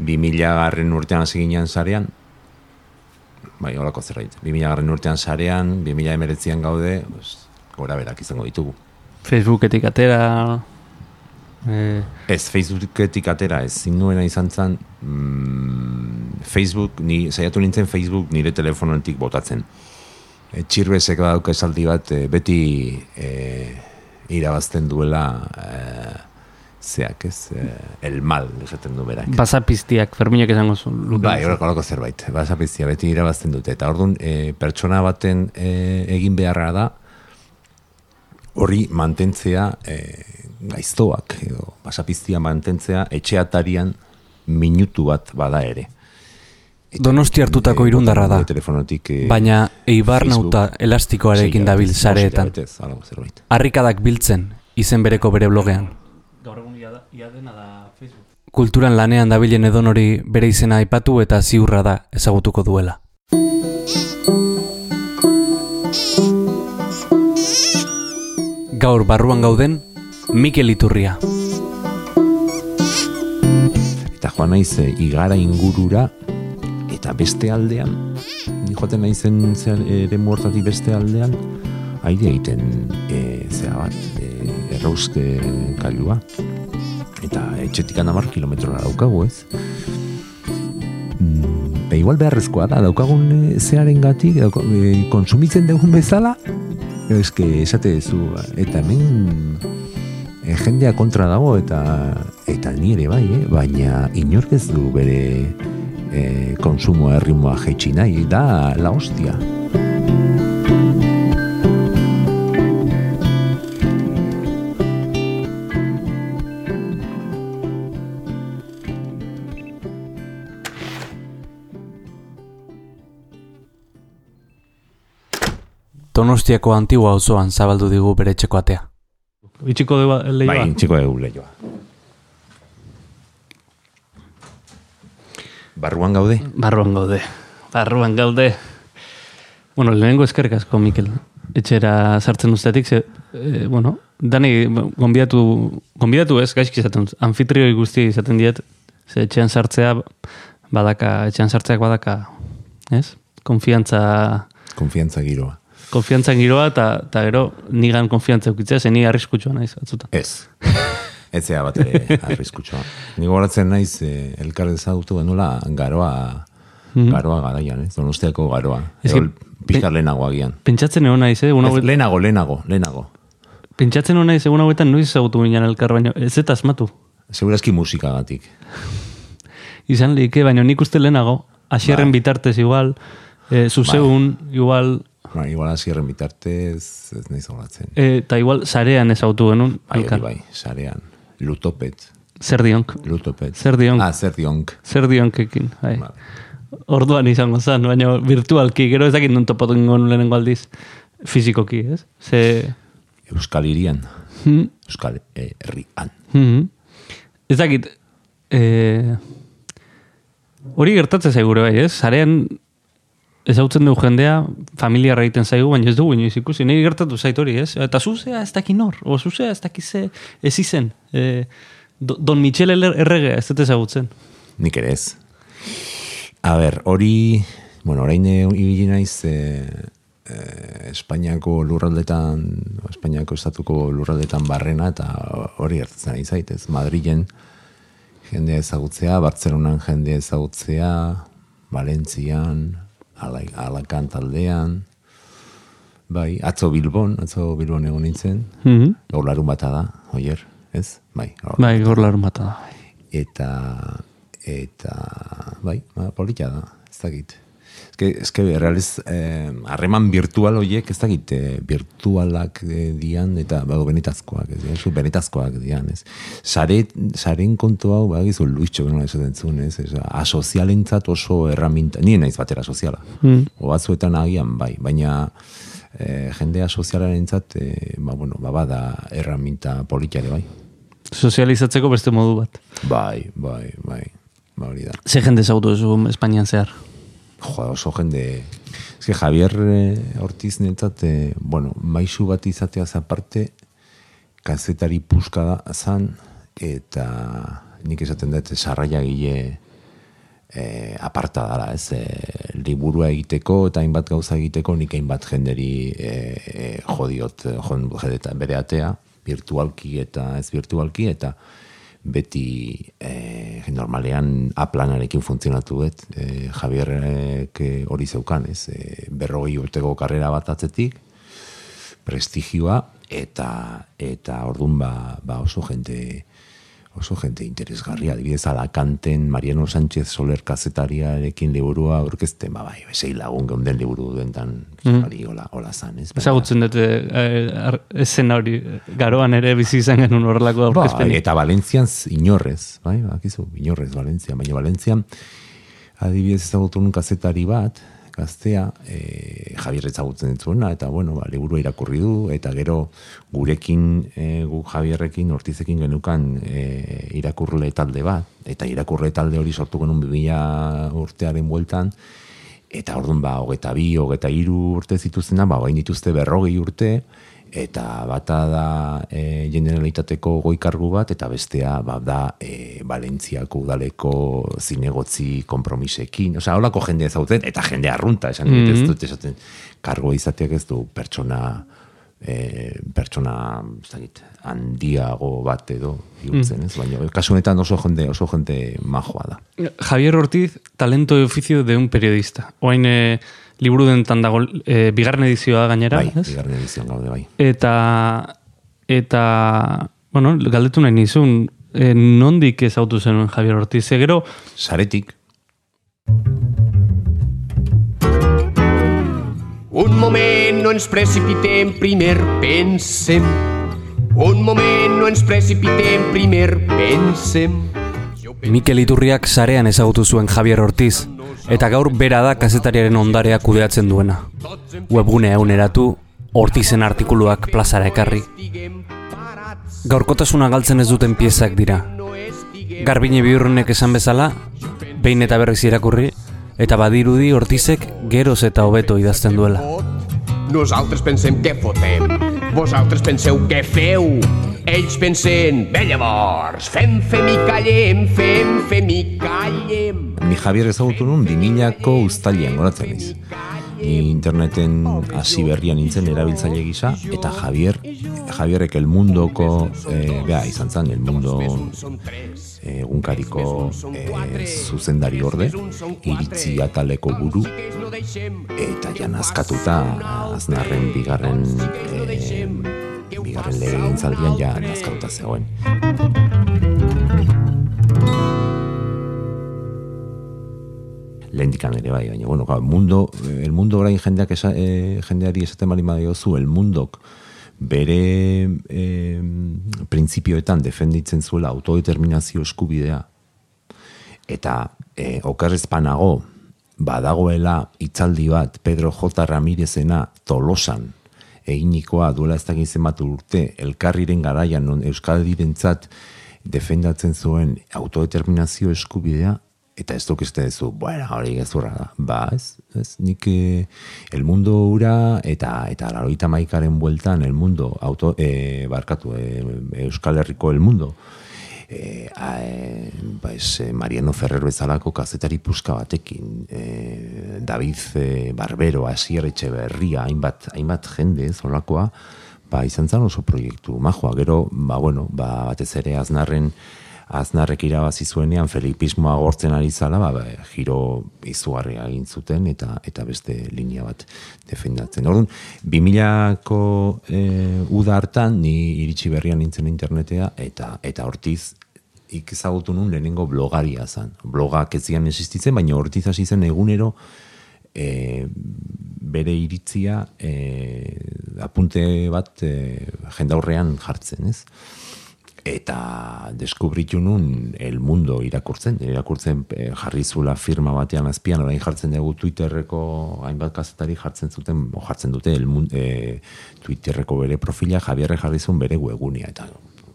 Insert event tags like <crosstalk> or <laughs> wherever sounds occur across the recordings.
2000 garren urtean hasi ginen zarean, bai, horako zerbait, 2000 garren urtean zarean, 2000 emeretzian gaude, pues, gora berak izango ditugu. Facebooketik atera... Eh, Ez, Facebooketik atera, ez zinuena izan zen, mm, Facebook, ni, saiatu nintzen Facebook nire telefonotik botatzen. E, txirbezek badauka esaldi bat, e, beti e, irabazten duela e, zeak, ez, e, el mal, esaten du berak. basapiztiak, Ferminak esango zu. Bai, horreko horreko zerbait, basapiztia beti irabazten dute. Eta orduan, e, pertsona baten e, egin beharra da, hori mantentzea e, gaiztoak, edo basapiztia mantentzea etxeatarian minutu bat bada ere. Eta, Donosti hartutako irundarra da. Telefonotik, e, Baina eibar nauta elastikoarekin dabil sareetan. zerbait. Harrikadak biltzen, izen bereko bere blogean. Ia dena da Facebook. Kulturan lanean dabilen edon hori bere izena aipatu eta ziurra da ezagutuko duela. Gaur barruan gauden, Mikel Iturria. Eta joan naiz e, igara ingurura eta beste aldean, ni joaten naizen zer, ere muertatik beste aldean, aire egiten e, zea bat, e, errauzke kailua. Eta etxetik anamar kilometrora daukagu ez. Mm, Be, igual beharrezkoa da, daukagun zearen gatik, e, konsumitzen dugun bezala, eske esate duzu, eta hemen e, jendea kontra dago eta eta ni ere bai, eh? baina inork ez du bere e, konsumo erritmoa jaitsi nahi, da la hostia. Donostiako antigua auzoan zabaldu digu bere etxeko atea. Itxiko du lehioa? Bai, txiko egu lehioa. Barruan gaude? Barruan gaude. Barruan gaude. Bueno, lehenengo eskerrik asko, Mikel. Etxera sartzen ustetik, ze, e, bueno, dani gonbidatu, gonbidatu ez, gaizki izaten, dut. anfitrioi guzti izaten diet, ze etxean sartzea, badaka, etxean sartzeak badaka, ez? Konfiantza, Konfiantza giroa. Konfiantza giroa, eta gero nigan konfiantza eukitzea, ze ni arriskutsua naiz, atzuta. Ez. Ez zea bat ere arriskutsua. Ni gogoratzen naiz eh, elkar ezagutu genuela garoa garoa garaian, ez? Donostiako garoa. Ez que- pixka lehenago agian. Pentsatzen egon naiz, eh? Una Ez, lehenago, lehenago, lehenago. Pentsatzen hona naiz, egun hauetan noiz ezagutu ginen elkar, baina ez eta asmatu. Segurazki musikagatik. <laughs> Izan lehike, baina nik uste lehenago, asierren bitartez igual, e, zuzeun, igual, Ba, igual hasierren bitartez, ez nahi zogatzen. e, eta igual zarean ezautu genuen, Bai, hori bai, sarean. Lutopet. Zer dionk, Lutopet. Zer dionk. Ah, zer dionk. zer dionkekin, bai. Vale. Orduan izango zen, baina virtualki, gero ez dakit non topatu ingon lehenengo aldiz, fizikoki, ez? Ze, Euskal Irian. hm, Euskal Herrian. hm, ez dakit, e, hori gertatzen zaigure bai, ez? Zarean ezautzen dugu jendea, familiarra egiten zaigu, baina ez dugu inoiz ikusi. Niri gertatu zait hori, ez? Eta zuzea ez daki nor, o zuzea ez daki ze, ez izen. E, Do- Don Michel Erre- erregea, ez dut ezagutzen. Nik ere ez. A ber, hori, bueno, orain ibili naiz e, e, Espainiako lurraldetan, Espainiako estatuko lurraldetan barrena, eta hori gertatzen ari zaitez. Madrilen jendea ezagutzea, Bartzelonan jendea ezagutzea, Valentzian, Ala, Alakant aldean, bai, atzo Bilbon, atzo Bilbon egon nintzen, Mhm. gaur larun bata da, oier, ez? Bai, gaur Bai, gor larun bata da. eta eta bai, ba, polita da, ez dakit. Eske, eske realiz, eh, harreman virtual horiek ez dakit, eh, virtualak eh, dian, eta bago benetazkoak, ez dira, benetazkoak dian, ez. Sare, saren kontu hau, bagizu, luitxo, nola esaten zuen, ez, ez, asozialentzat oso erraminta, nien naiz batera soziala, Mm. o batzuetan agian bai, baina eh, jendea sozialarentzat, eh, ba, bueno, ba, bada erraminta polita ere bai. Sozializatzeko beste modu bat. Bai, bai, bai, ba hori da. Ze jende duzu Espainian zehar. Jo, oso jende... Que Javier eh, Ortiz netzat, eh, bueno, maisu bat izateaz aparte, kazetari puska da zan, eta nik esaten dut, sarraia gile e, aparta dara, ez, e, liburua egiteko eta hainbat gauza egiteko nik hainbat jenderi e, e, jodiot, jon, bere atea, virtualki eta ez virtualki, eta beti e, normalean aplanarekin funtzionatu dut, e, Javierrek hori zeukan, ez, e, berrogei urteko karrera bat atzetik, prestigioa, eta eta ordun ba, ba oso jente oso gente interesgarria, adibidez Alakanten Mariano Sánchez Soler kazetariarekin liburua aurkezten, ba bai, sei lagun geunden liburu duentan, mm. hori hola, hola zan, ez? Ezagutzen dute eh, esen hori garoan ere bizi izan genuen horrelako ba, aurkezpen. eta Valentzian inorrez, bai, bakizu, inorrez Valencia, baina Valentzian adibidez ezagutu nun kazetari bat, gaztea, e, Javier ezagutzen ditzuena, eta bueno, ba, liburu irakurri du, eta gero gurekin, e, gu Javierrekin, ortizekin genukan e, irakurle talde bat, eta irakurle talde hori sortu genuen bibila urtearen bueltan, eta orduan ba, hogeta bi, hogeta iru urte zituzena, ba, bain dituzte berrogei urte, eta bata da e, generalitateko goikargu bat, eta bestea ba, da e, Valentziako udaleko zinegotzi kompromisekin. Osea, holako jende ezagutzen, eta jende arrunta, esan mm -hmm. ez dut, esaten, kargo izateak ez du pertsona e, pertsona zagit, handiago bat edo bihurtzen, mm. ez? Baina, kasu honetan oso jende, oso jende majoa da. Javier Ortiz, talento de oficio de un periodista. Oain, eh, liburu dentan dago e, bigarren edizioa gainera. Bai, bigarren edizioa gaude, bai. Eta, eta, bueno, galdetu nahi nizun, e, nondik ez autu zenuen Javier Ortiz, egero? Saretik. Un moment, no ens precipitem, primer pensem. Un moment, no ens precipitem, primer pensem. Mikel Iturriak sarean ezagutu zuen Javier Ortiz, eta gaur bera da kazetariaren ondarea kudeatzen duena. Webgunea uneratu, ortizen artikuluak plazara ekarri. Gaurkotasuna galtzen ez duten piezak dira. Garbine bihurrunek esan bezala, behin eta berriz irakurri, eta badirudi ortizek geroz eta hobeto idazten duela. Nosaltres pensem què fotem, vosaltres penseu què feu. Ells pensen, bé llavors, fem, fem i callem, fem, fem i callem. Ni Javier ezagutu nun, ko ustalian goratzen iz. Interneten hasi berrian nintzen erabiltzaile gisa, eta Javier, Javierrek el mundoko, eh, bea, izan zen, el mundo egunkariko e, zuzendari orde, iritzi ataleko buru, eta jan azkatuta aznarren bigarren e, bigarren lehen zaldian ja azkatuta zegoen. Lehendikan ere bai, baina, bueno, mundo, el mundo orain jendeak esa, e, jendeari esaten bali zu, el mundok, bere e, printzipioetan defenditzen zuela autodeterminazio eskubidea eta e, okerrezpanago badagoela itzaldi bat Pedro J. Ramirezena tolosan eginikoa duela ez dakit zenbat urte elkarriren garaian non Direntzat defendatzen zuen autodeterminazio eskubidea eta ez duk ez zu, bueno, hori gezurra da, ba, ez, ez, nik eh, el mundo ura, eta eta laroita maikaren bueltan, el mundo, auto, e, barkatu, e, Euskal Herriko el mundo, e, a, e, ba, ez, Mariano Ferrer bezalako kazetari puska batekin, e, David e, Barbero, Asier Etxeberria, hainbat, hainbat jende, zolakoa, ba, izan zan oso proiektu, majoa, gero, ba, bueno, ba, batez ere aznarren, aznarrek irabazi zuenean felipismoa gortzen ari zala, ba, ba, giro izugarria egin zuten eta eta beste linea bat defendatzen. Orduan, 2000ko e, uda hartan ni iritsi berrian nintzen internetea eta eta hortiz ikizagutu nun lehenengo blogaria zan. Blogak ez zian existitzen, baina hortiz hasi zen egunero e, bere iritzia e, apunte bat e, jendaurrean jartzen, ez? Eta deskubritu nun el mundo irakurtzen, irakurtzen e, jarri zula firma batean azpian, orain jartzen dugu Twitterreko hainbat kazetari jartzen zuten, o jartzen dute el e, Twitterreko bere profila Javierre jarri zuen bere webunia, eta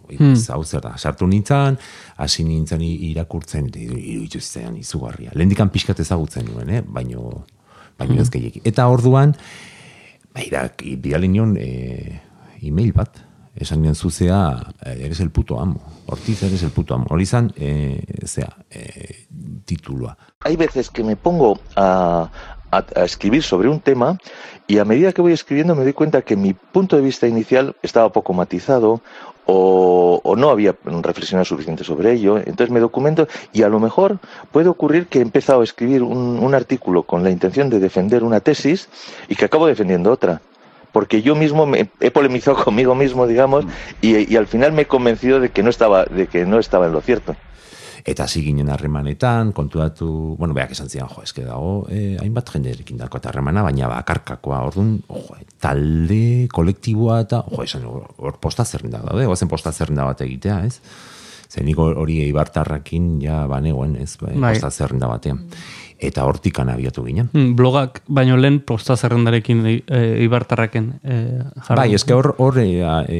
hmm. zau zer da, sartu nintzen, hasi nintzen irakurtzen, iruditu zitzen izugarria. Lehendikan pixkat ezagutzen nuen, eh? baino, baino hmm. ez Eta orduan, bai da, bidalinion e, e-mail bat, esan nian zuzea, eh, eres el puto amo. Ortiz, eres el puto amo. Hori zan, e. Hay veces que me pongo a, escribir sobre un tema y a medida que voy escribiendo me doy cuenta que mi punto de vista inicial estaba poco matizado o, no había reflexionado suficiente sobre ello. Entonces me documento y a lo mejor puede ocurrir que he empezado a escribir un artículo con la intención de defender una tesis y que acabo defendiendo otra. Porque yo mismo me he polemizado <laughs> conmigo mismo, digamos, y, y al final me he convencido de que no estaba, de que no estaba en lo cierto. Eta hasi ginen harremanetan, kontuatu, bueno, beak esan zian, jo, eske dago, eh, hainbat jenderekin dako eta harremana, baina bakarkakoa, orduan, jo, talde, kolektiboa eta, jo, esan, hor posta zerrenda daude, goazen posta zerrenda bat egitea, ez? Zer nik hori eibartarrakin, ja, banegoen, ez, bai, Bai. posta zerrenda batean. Eta hortikan abiatu ginen. Mm, blogak baino lehen posta zerrendarekin e, ibartarraken e, jarri. Bai, eske hor, hor e, e,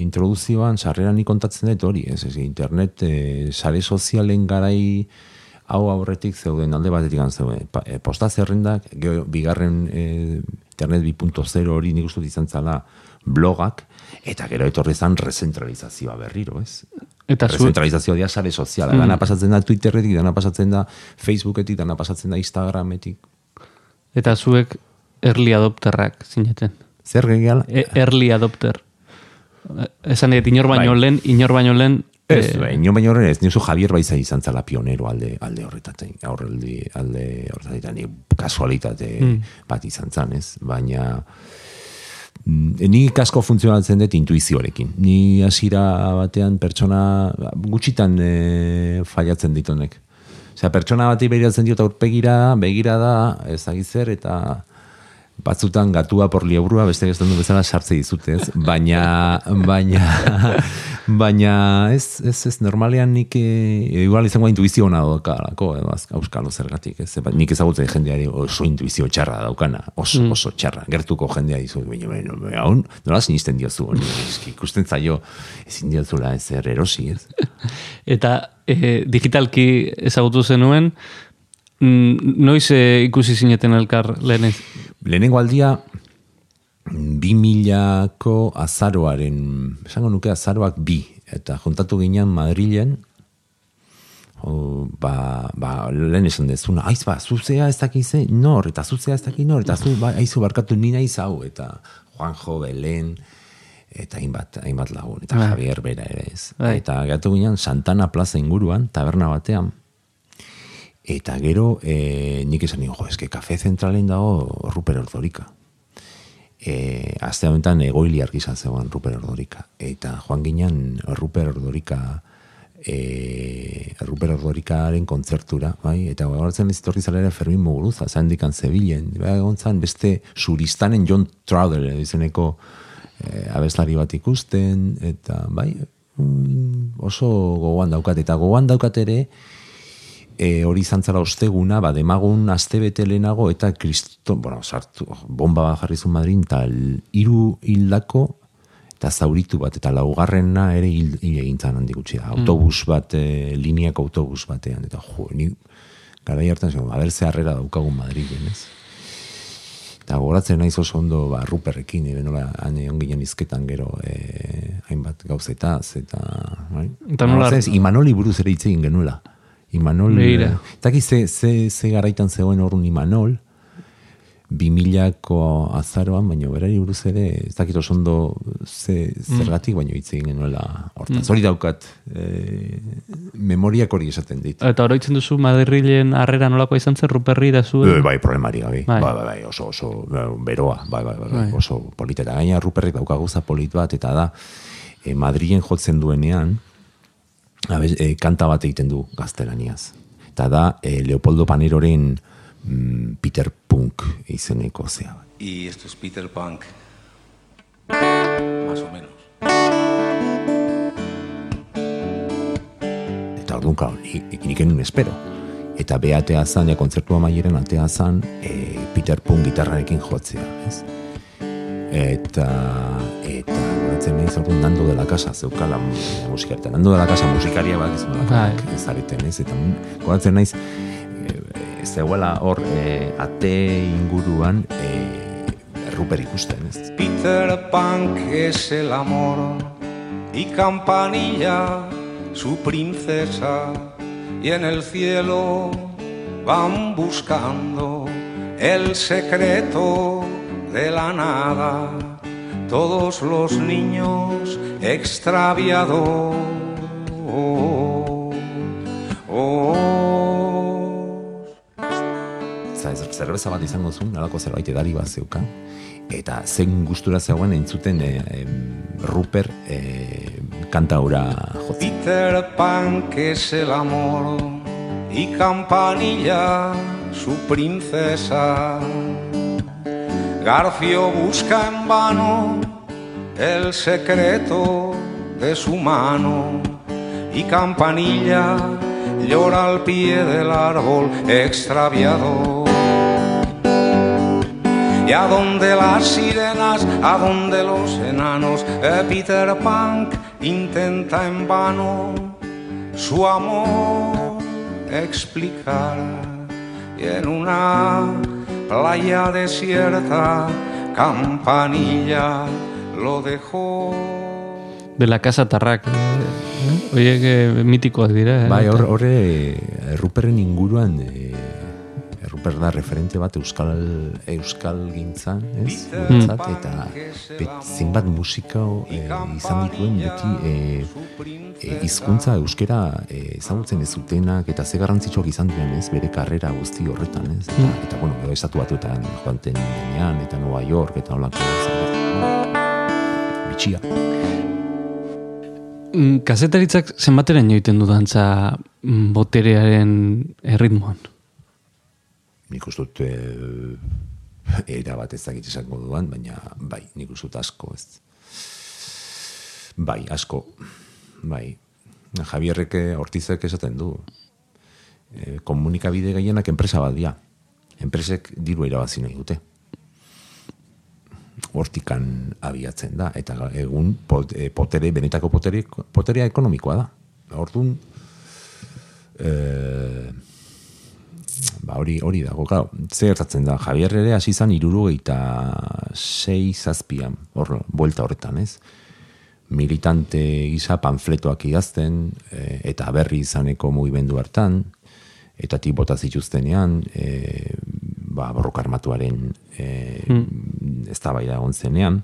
introduzioan sarrera ni kontatzen dut hori, ez, ez internet, e, sare sozialen garai hau aurretik zeuden alde batetik zeuden. Pa, e, posta zerrendak, gero, bigarren e, internet 2.0 hori nik uste izan zala blogak, eta gero etorri zan rezentralizazioa berriro, ez? Eta zu, Rezentralizazioa dira sare soziala. Mm. Dana pasatzen da Twitterretik, dana pasatzen da Facebooketik, dana pasatzen da Instagrametik. eta zuek early adopterrak zineten. Zer gehiala? E, early adopter. E, Esan dut, inor baino Bai. lehen, inor baino lehen, Ez, eh, bai, ino baino horren ez, nizu Javier Baiza izan zala pionero alde, alde horretatzen, aurreldi, alde horretatzen, kasualitate Mm. bat izan zan, ez? Baina, ni kasko funtzionatzen dut intuizioarekin. Ni hasiera batean pertsona gutxitan e, fallatzen ditonek. Osea, pertsona bati begiratzen diot aurpegira, begira da, ez zer, eta batzutan gatua por liebrua, beste ez du bezala sartze dizute, ez? Baina, baina, baina, ez, ez, ez, normalean nik, e, igual izango intuizio ona daukalako, edo auskalo zergatik, ez? Ba, nik ezagutzen jendeari oso intuizio txarra daukana, oso, oso txarra, gertuko jendea dizu, baina, baina, baina, hon, nola sinisten diozu, <laughs> eski, ikusten zaio, ezin diozula ezer erosi, ez? <laughs> eta e, digitalki ezagutu zenuen, mm, noiz e, ikusi zineten elkar lehenez? Lehenengo aldia, bi milako azaroaren, esango nuke azaroak bi, eta juntatu ginen Madrilen, o, ba, ba, lehen esan dezuna, aiz ba, zuzea ez dakize nor, eta zuzea ez dakit nor, eta zu, ba, aizu barkatu ni naiz hau, eta Juanjo, Belen, eta hainbat, hainbat lagun, eta Bai. Javier bera ere ez. Bai. Eta gatu ginen Santana plaza inguruan, taberna batean, Eta gero, e, nik esan nigo, jo, eske kafe zentralen dago Ruper Ordorika. E, azte honetan egoili argizan zegoen Ruper Ordorika. Eta joan ginen Ruper Ordorika e, Ruper Ordorikaren kontzertura, bai? Eta gauratzen ez torri zalera Fermin Muguruza, zain dikan Zebilen. Ba, egon zan beste suristanen John Trowder izeneko e, abeslari bat ikusten, eta bai, mm, oso gogoan daukat. Eta gogoan daukat ere, e, hori izan zara osteguna, ba, demagun astebete lehenago, eta kristo, bueno, sartu, bomba bat jarri zuen Madrin, eta hiru hildako, eta zauritu bat, eta laugarrena ere hil, hil egin zan handik gutxi da. Autobus bat, e, lineako autobus batean, eta jo, ni garai hartan zen, aber ze harrera daukagun Madrilen, ez? Eta goratzen naiz oso ondo ba, ruperrekin, ere nola han egon ginen izketan gero e, hainbat gauzetaz, eta... Bai? Eta nola- Imanoli buruz ere hitz egin genuela. Imanol... Begira. eh, Eta ze, ze, ze garaitan zegoen horren Imanol, bi milako azaroan, baina berari buruz ere, ez dakit oso ondo ze, zergatik, baina hitz egin genuela hortaz. Hori daukat, e, memoriak hori esaten dit. Eta oroitzen duzu Madrilen harrera nolakoa izan zen Ruperri da zu? E, bai, problemari gabe. Bai. Bai. bai, bai, oso, oso beroa, bai, bai, bai, bai, Bai. oso polita. Eta gaina Ruperrek daukaguza polit bat, eta da, e, Madrilen jotzen duenean, abez, e, kanta bat egiten du gaztelaniaz. Eta da, e, Leopoldo Paneroren mm, Peter Punk izeneko zea. Y esto es Peter Punk. Más o menos. Eta orduan, klar, nik, nik enun espero. Eta behatea zan, ja kontzertu amaieren atea zan, e, Peter Punk gitarrarekin jotzea, ez? Eta, eta, goratzen nahi orduan Nando de la Casa, zeukala mu- musikari, eta Nando de la Casa musikaria bat izan Bai. ez zareten, ez? Eta mm, goratzen naiz, e, zegoela hor, e, ate inguruan, e, Ruper ikusten, ez? Peter Punk es el amor y Campanilla su princesa y en el cielo van buscando el secreto de la nada. Todos los niños extraviados. Za, zerbeza bat izango zuen, nolako zerbait edari bat zeukan. Eta zen gustura zegoen entzuten e, Ruper e, kanta hura jotzen. Peter Pan, que es el amor, y Campanilla, su princesa. Garfio busca en vano el secreto de su mano, y Campanilla llora al pie del árbol extraviado. Y a donde las sirenas, a donde los enanos, eh, Peter Pan intenta en vano su amor explicar. Y en una playa desierta, Campanilla lo dejó. Bela kasatarrak, eh, oiek eh, mitikoak dira. eh, Bai, hor- horre e, Ruperren inguruan e, Ruper da referente bat euskal euskal gintzan, ez? Guretzat, eta bet, zinbat musika e, izan dituen beti e, e, hizkuntza euskera e, ezagutzen ez zutenak eta ze garrantzitsuak izan diren, ez? Bere karrera guzti horretan, ez? Eta, eta bueno, estatu batuetan joanten denean eta Nueva York eta holako. Bitxia. Mm, Kazetaritzak zenbateren joiten du dantza mm, boterearen erritmoan. Nik uste dut e, <laughs> era bat ez dakit esango duan, baina bai, nik uste dut asko, ez. Bai, asko. Bai. Javierrek eh, Ortizek esaten du. E, komunikabide gehienak enpresa bat dira. Enpresek diru irabazi nahi dute. Hortikan abiatzen da. Eta egun pot, e, potere, benetako potere, poterea ekonomikoa da. Orduan, eh, ba, hori hori dago, claro, ze gertatzen da, Javier ere hasi izan irurogeita sei zazpian, hor, buelta horretan, ez? Militante gisa panfletoak idazten, e, eta berri izaneko mugimendu hartan, eta tik bota zituztenean, e, ba, borroka armatuaren e, mm. ez da egon zenean,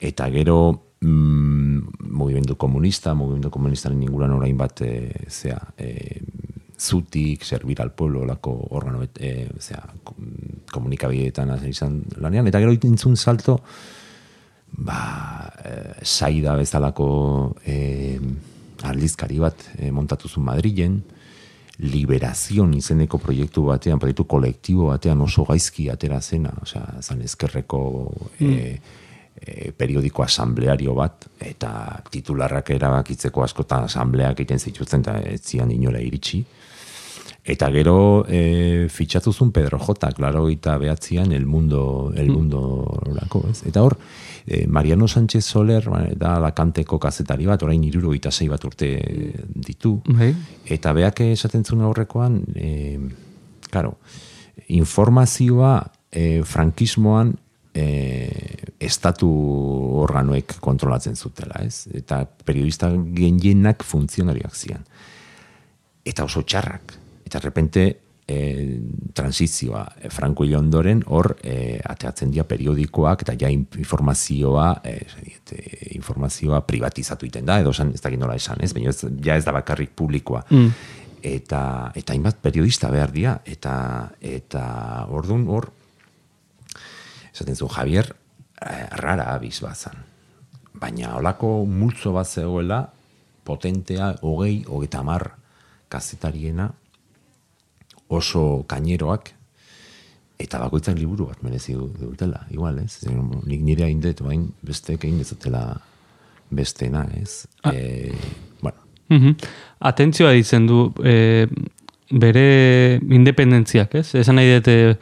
eta gero mm, mugimendu komunista, mugimendu komunistaren inguruan orain bat e, zea, e, zutik, servir al pueblo, lako organo, e, zea, kom- komunikabideetan izan lanean, eta gero intzun salto, ba, e, saida bezalako e, aldizkari bat e, montatu zuen Madrilen, liberazion izeneko proiektu batean, proiektu kolektibo batean oso gaizki atera zena, osea, zan ezkerreko e, e, periodiko asambleario bat, eta titularrak erabakitzeko askotan asambleak egiten zituzten, eta ez zian inora iritsi. Eta gero e, fitxatu zuen Pedro J. Klaro eta behatzian El Mundo, el mundo orako, ez? Eta hor, e, Mariano Sánchez Soler ba, da lakanteko kazetari bat, orain iruro sei bat urte ditu. Bai. Eta beak esaten zuen aurrekoan, e, karo, informazioa e, frankismoan e, estatu organoek kontrolatzen zutela, ez? Eta periodista gehienak funtzionariak zian. Eta oso txarrak. Eta repente e, transizioa e, Franco hil ondoren hor e, ateatzen dira periodikoak eta ja in- informazioa e, e, informazioa privatizatu iten da. Edo esan, ez dakit nola esan ez? Baina ez, ja ez da bakarrik publikoa. Mm. eta eta hainbat periodista behar dira. Eta eta ordun hor esaten zu Javier eh, rara abiz bazan baina holako multzo bat zegoela potentea hogei, hogeita mar kazetariena oso kaineroak eta bakoitzak liburu bat merezi du- dutela, igual, ez? Nik nire hain dut, bain besteek egin dezatela bestena, ez? E, bueno, Mhm. Atentzioa ditzen du e, bere independentziak, ez? Esan nahi dute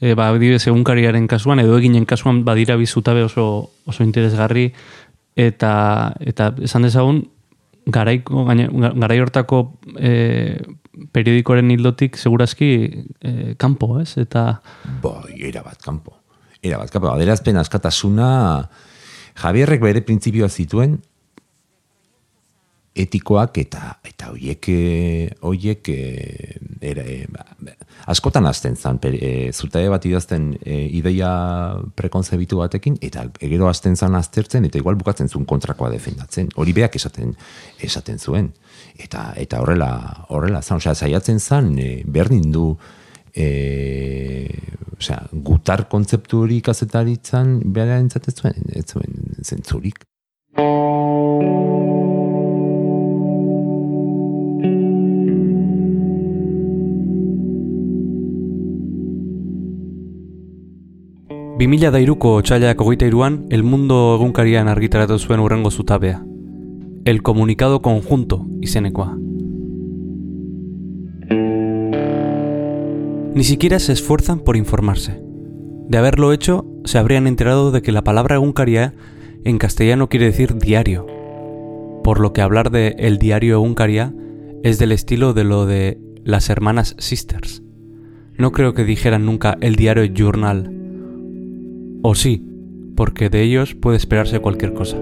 e, ba, adibidez egunkariaren kasuan edo eginen kasuan badira bizutabe oso, oso interesgarri eta eta esan dezagun garaiko gaine, garai hortako e, periodikoren hildotik segurazki e, kanpo, ez? Eta Bai, era kanpo. Era bat kanpo. Aderazpen askatasuna Javierrek bere printzipioa zituen etikoak eta eta hoiek eh, hoiek eh, era eh, ba, askotan hasten zan per, e, zutabe bat idazten e, ideia prekonzebitu batekin eta gero hasten zan aztertzen eta igual bukatzen zuen kontrakoa defendatzen hori beak esaten esaten zuen eta eta horrela horrela zan osea saiatzen zan e, berdin du e, osea, gutar kontzeptu hori kazetaritzan behar entzatez zuen, ez zuen zentzurik. Bi mila dairuko otxailak hogeita iruan, El Mundo egunkarian argitaratu zuen urrengo zutabea. El Comunicado Conjunto izenekoa. Ni siquiera se esfuerzan por informarse. De haberlo hecho, se habrían enterado de que la palabra egunkaria en castellano quiere decir diario, por lo que hablar de el diario egunkaria es del estilo de lo de las hermanas Sisters. No creo que dijeran nunca el diario Journal. O sí, porque de ellos puede esperarse cualquier cosa.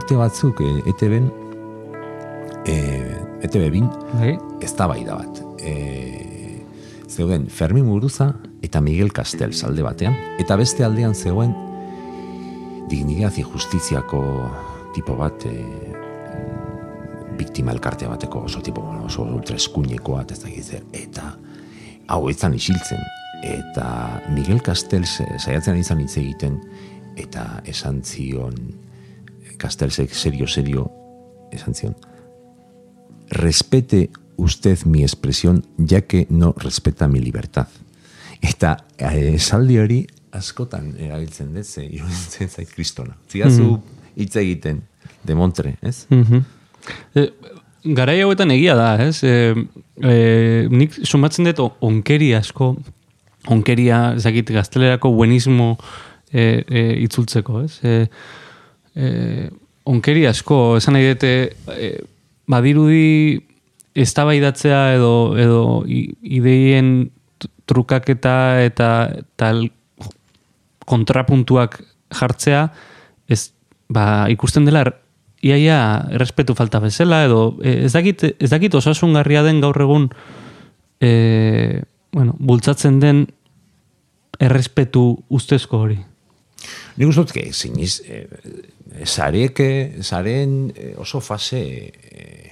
Urte batzuk e, ETB-en e, ETB bin Bai? ez da bat. E, zeuden Fermin Muruza eta Miguel Castel alde batean, eta beste aldean zegoen dignidad y justiziako tipo bat e, biktima elkarte bateko oso tipo, oso ultra eskuinekoa, ez dakit zer, eta hau etzan isiltzen, eta Miguel Castel saiatzen izan hitz egiten, eta esan zion Castelsek serio, serio, esan zion, respete usted mi expresión, ya que no respeta mi libertad. Eta eh, esaldi hori askotan erabiltzen dut, ze iruditzen zait kristona. Zigazu hitz egiten, de Montre, ez? Mhm. E, garai hauetan egia da, ez? E, e, nik sumatzen dut onkeri asko, onkeria, ezakit, gaztelerako buenismo e, e, itzultzeko, ez? E, e, onkeri asko, esan nahi dute, e, badirudi eztabaidatzea edo, edo ideien tr- trukaketa eta tal kontrapuntuak jartzea, ez, ba, ikusten dela iaia errespetu falta bezala, edo e, ez dakit, ez dakit osasungarria den gaur egun e, bueno, bultzatzen den errespetu ustezko hori. Nik uste dut, que siniz, sarek, eh, saren eh, oso fase eh,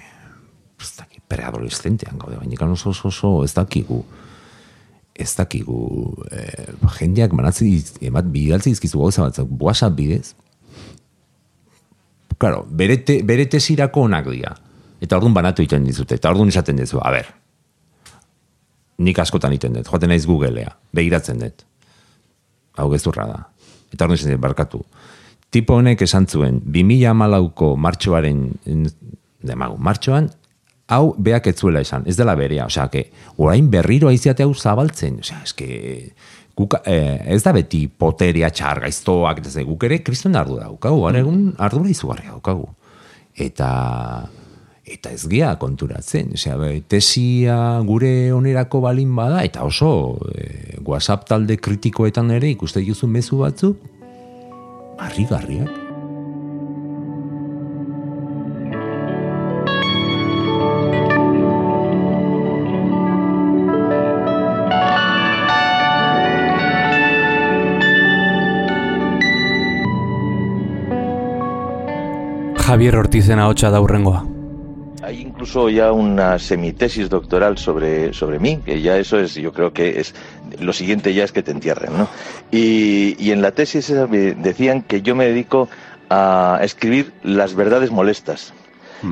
ez dakit, preadolescentean gaude, baina oso oso, oso ez dakigu ez dakigu eh, jendeak manatzi emat bidaltzi dizkizu gauza batzuk WhatsApp bidez Claro, berete, berete zirako onak dira. Eta orduan banatu egiten dizute. Eta orduan esaten dizu, a ber, nik askotan egiten dut, joaten naiz Googlea, begiratzen dut. Hau gezurra da. Eta orduan esaten dut, barkatu. Tipo honek esan zuen, 2008ko martxoaren, demagu, martxoan, hau beak ez zuela esan, ez dela berea, osea, que orain berriro aiziate hau zabaltzen, osea, eske, guk, eh, ez da beti poteria txar gaiztoak, ze, guk ere kriston ardu daukagu, gara egun ardura izugarria daukagu. Eta, eta ez gea konturatzen, osea, tesia gure onerako balin bada, eta oso eh, WhatsApp talde kritikoetan ere ikuste dituzu mezu batzu, harrigarriak. Javier Ortizen ahotsa da hurrengoa. Hay incluso ya una semitesis doctoral sobre, sobre mí, que ya eso es, yo creo que es, lo siguiente ya es que te entierren, ¿no? Y, y en la tesis decían que yo me dedico a escribir las verdades molestas.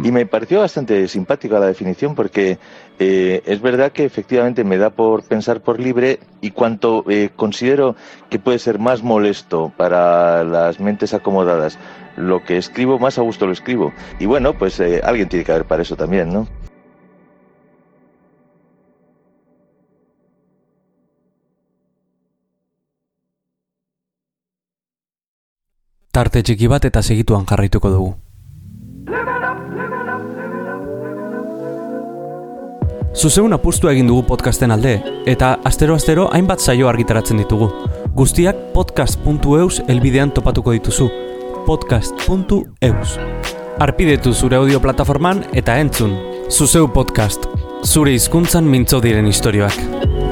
Y me pareció bastante simpática la definición porque eh, es verdad que efectivamente me da por pensar por libre y cuanto eh, considero que puede ser más molesto para las mentes acomodadas lo que escribo, más a gusto lo escribo. Y bueno, pues eh, alguien tiene que haber para eso también, ¿no? Tarte txiki bat eta segituan jarraituko dugu. Zuzeun apustua egin dugu podcasten alde, eta astero-astero hainbat saio argitaratzen ditugu. Guztiak podcast.eus elbidean topatuko dituzu. Podcast.eus Arpidetu zure audio plataforman eta entzun. Zuzeu podcast. Zure hizkuntzan mintzo diren istorioak.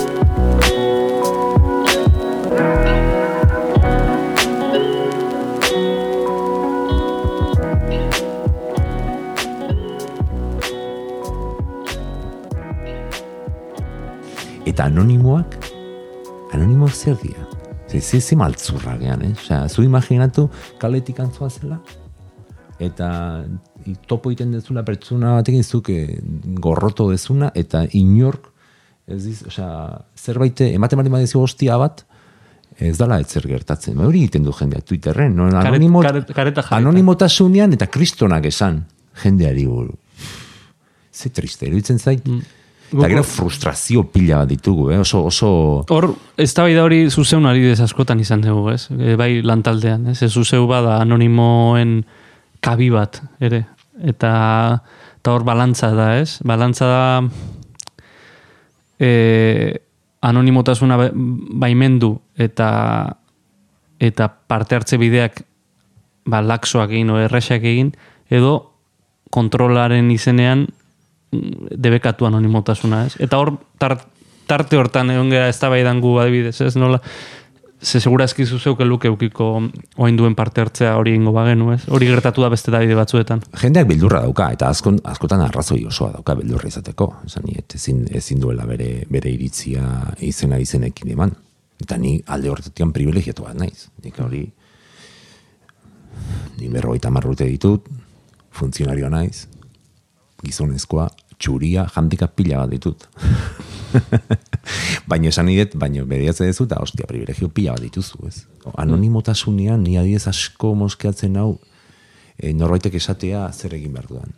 Eta anonimoak, anonimo zer dira? Ze, ze, ze maltzurra gean, eh? Osea, zu imaginatu kaletik antzoa zela, eta topo egiten dezula pertsona batekin zuke gorroto dezuna, eta inork, ez diz, osea, zerbait ematen bali badizu hostia bat, ez dala etzer gertatzen. Ba, Hori egiten du jendea Twitterren, no? Karet- Anonimo, karet- jarrita. anonimotasunean eta kristonak esan jendeari buru. Ze triste, iruditzen zait. Eta gero frustrazio pila bat ditugu, eh? oso, oso... Hor, ez da hori zuzeun ari dez askotan izan dugu, ez? E, bai lantaldean, ez? Ez zuzeu bada anonimoen kabi bat, ere. Eta, eta hor balantza da, ez? Balantza da e, anonimotasuna ba- baimendu eta eta parte hartze bideak ba, laxoak egin o erresak egin, edo kontrolaren izenean debekatu anonimotasuna, ez? Eta hor tar, tarte hortan egon gara eztabaidan gu adibidez, ez? Nola, ze segurazki zuzeuk luke eukiko oain duen parte hartzea hori ingo bagenu, ez? Hori gertatu da beste dabide batzuetan. jendeak beldurra dauka, eta askon, askotan arrazoi osoa dauka beldurra izateko. Niet, ezin, ezin duela bere, bere iritzia izena izenekin eman. Eta ni alde horretian privilegiatu bat naiz. Nik hori, ni berrogeita hamar urte ditut, funtzionarioa naiz, gizonezkoa, txuria, handika pila bat ditut. <laughs> baina esan idet, baina beriatzen dezu, eta ostia, privilegio pila bat dituzu, ez? Anonimotasunean, ni adiez asko moskeatzen hau, e, norbaitek esatea zer egin behar duan.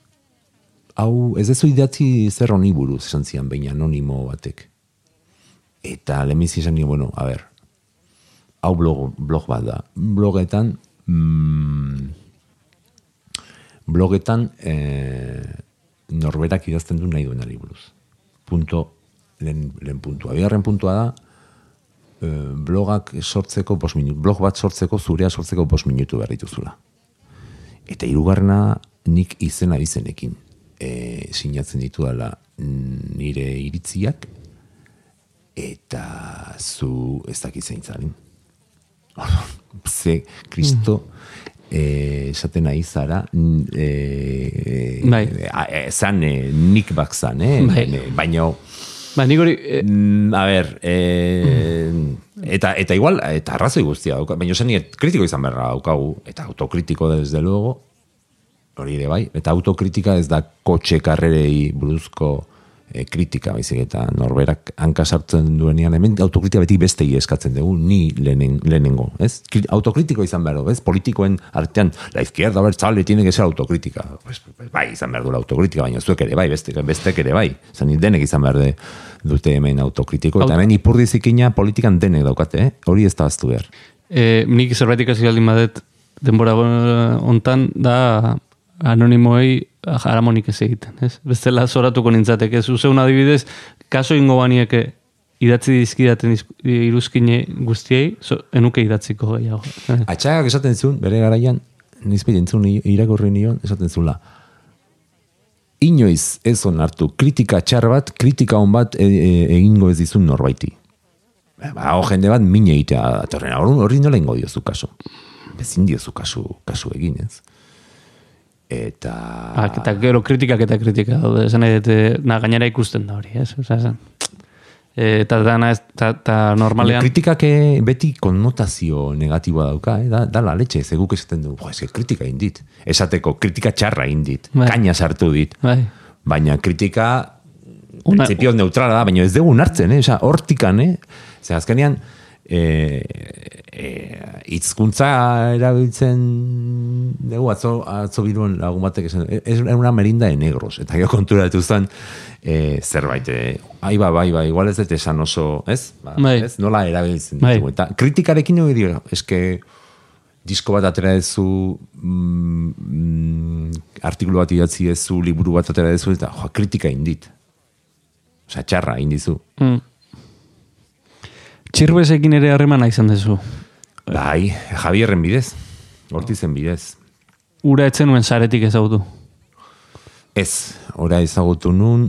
Hau, ez dezu idatzi zer honi buruz, esan zian behin anonimo batek. Eta lehenbizi esan nio, bueno, a ber, hau blog, blog bat da. Blogetan, mm, blogetan e, norberak idazten du nahi duenari buruz. Punto, lehen, lehen puntua. Bigarren puntua da, e, blogak sortzeko bos minutu, blog bat sortzeko, zurea sortzeko bos minutu behar. Eta hirugarrena nik izena izenekin e, sinatzen ditu dela nire iritziak eta zu ez dakit zein zaren. <laughs> Ze, kristo, eh, esaten nahi zara, n- eh, Bai. eh, zan, eh, nik bak zan, eh? Bai. Eh, baina, Ba, nik hori, e, a ber, eh, eta, eta igual, eta arrazoi guztia dauka, baina esan kritiko izan beharra daukagu, eta autokritiko desde luego, hori ere bai, eta autokritika ez da kotxe karrerei buruzko eh, kritika, baizik eta norberak hanka sartzen duenean, hemen autokritika beti bestei eskatzen dugu, ni lehenen, lehenengo, ez? Kri- Autokritiko izan behar du, ez? Politikoen artean, la izquierda bertzale tiene que ser autokritika. Pues, pues, bai, izan behar du autokritika, baina zuek ere bai, beste, bestek ere bai. Zan denek izan behar de, dute hemen autokritiko, eta hemen ipurdi zikina politikan denek daukate, eh? Hori ez da aztu behar. e, nik zerbait ikasi baldin badet denbora hontan da anonimoei jaramonik ez egiten, ez? Bestela zoratuko nintzateke, zuzeun adibidez, kaso ingo banieke idatzi dizkidaten izk- iruzkine guztiei, so, enuke idatziko gehiago. Eh, Atxagak esaten zuen, bere garaian, nizpide entzun irakurri nion, esaten zula. Inoiz ez onartu kritika txar bat, kritika on bat e, e, egingo ez dizun norbaiti. Ba, o jende bat mine egitea atorren, hori nola ingo diozu kaso. Ezin diozu kasu, kasu egin ez. Eta... Ah, eta gero kritikak eta kritika daude, esan nahi eh, na, gainera ikusten da hori, ez? Osea, esan, eh, eta dana ez, eta, eta normalean... Kritikak eh, beti konnotazio negatiboa dauka, eh? da, da la leche, ze guk esaten du, jo, eske kritika indit. Esateko, kritika txarra indit, Bai. kaina sartu dit. Bai. Baina kritika Una- printzipioz neutrala da, baina ez dugu nartzen, eh? Osa, hortikan, eh? Ze azkenean, e, e, itzkuntza erabiltzen dugu, atzo, atzo biruen lagun batek esan, es una merinda de negros, eta gero konturatu zen, e, zerbait, eh? ai ba, bai, bai, igual ez dut esan oso, ez? Ba, Bai. ez? Nola erabiltzen Bai. ditugu. Eta kritikarekin hori dira, eske, disko bat atera dezu, mm, mm, artikulu bat idatzi dezu, liburu bat atera dezu, eta jo, kritika indit. Osea, txarra indizu. Mm. Txirbezekin ere harremana izan dezu. Bai, Javierren bidez. Hortizen bidez. Ura etzen nuen saretik ezagutu. Ez, ora ezagutu nun,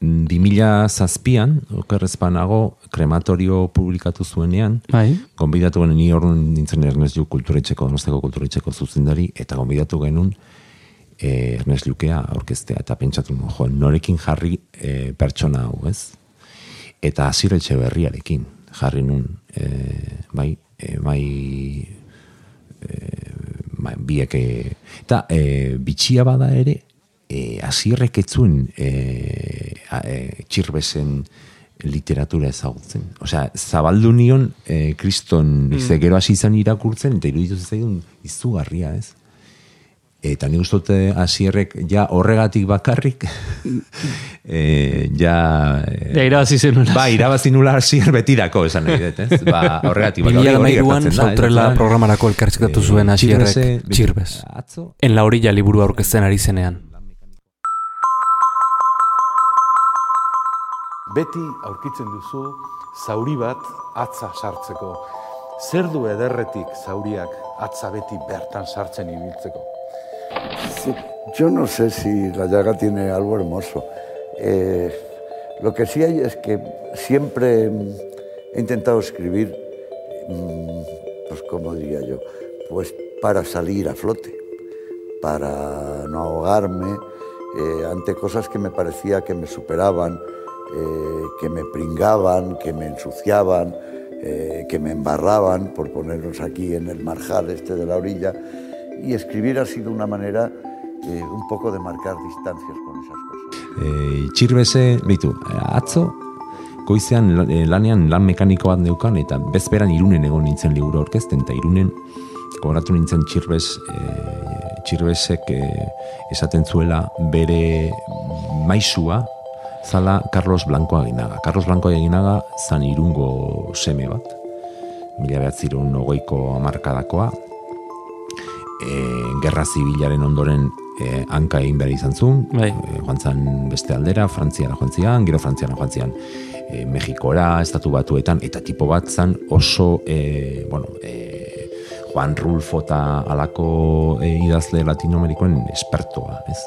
2000 zazpian, okerrezpanago, krematorio publikatu zuenean, Bai. Gonbidatu genuen, ni horren nintzen Ernest Lluc kulturetxeko, donosteko kulturetxeko zuzendari, eta gonbidatu genuen eh, Ernest Lluckea aurkeztea, eta pentsatu jo, norekin jarri eh, pertsona hau, ez? Eta azir berriarekin jarri nun, eh, bai, eh, bai, eh, bai, biek, eh, eta eh, bitxia bada ere, eh, azirrek etzuen eh, a- eh, txirbezen literatura ezagutzen. Osea, zabaldu nion kriston mm. gero hasi izan irakurtzen, eta iruditu zaigun izugarria, ez? Eta nik uste hasierrek ja horregatik bakarrik <laughs> eh, ja... Eh, Ja, irabazi zenuen. Ba, irabazi nula hasier betirako, esan nahi dut, ez? Ba, horregatik Bi mila hori an gertatzen da, sautrela ez? programarako elkarrizkatu zuen Eh, hasierrek Txirbeze- txirbez. Atzo, En la orilla liburu aurkezten ari zenean. Beti aurkitzen duzu zauri bat atza sartzeko. Zer du ederretik zauriak atza beti bertan sartzen ibiltzeko? Yo no sé si la llaga tiene algo hermoso. Eh, lo que sí hay es que siempre he intentado escribir, mm, pues como diría yo, pues para salir a flote, para no ahogarme eh, ante cosas que me parecía que me superaban, eh, que me pringaban, que me ensuciaban, que me embarraban, por ponernos aquí en el marjal este de la orilla. Y escribir ha sido una manera eh, un poco de marcar distancias con esas cosas. e, txirbeze, behitu, atzo, goizean eh, lanean lan mekaniko bat neukan, eta bezperan irunen egon nintzen liburu orkesten, eta irunen gogoratu nintzen txirbez, e, txirbezek e, esaten zuela bere maisua, zala Carlos Blanco aginaga. Carlos Blanco aginaga zan irungo seme bat, mila behatzirun ogoiko amarkadakoa, e, gerra zibilaren ondoren e, hanka egin behar izan zuen, Bai. e, joan zan beste aldera, Frantziara joan zian, gero Frantziara joan zian, e, Mexikora, estatu batuetan, eta tipo bat zan oso, e, bueno, e, Juan Rulfo eta alako e, idazle latinoamerikoen espertoa, ez?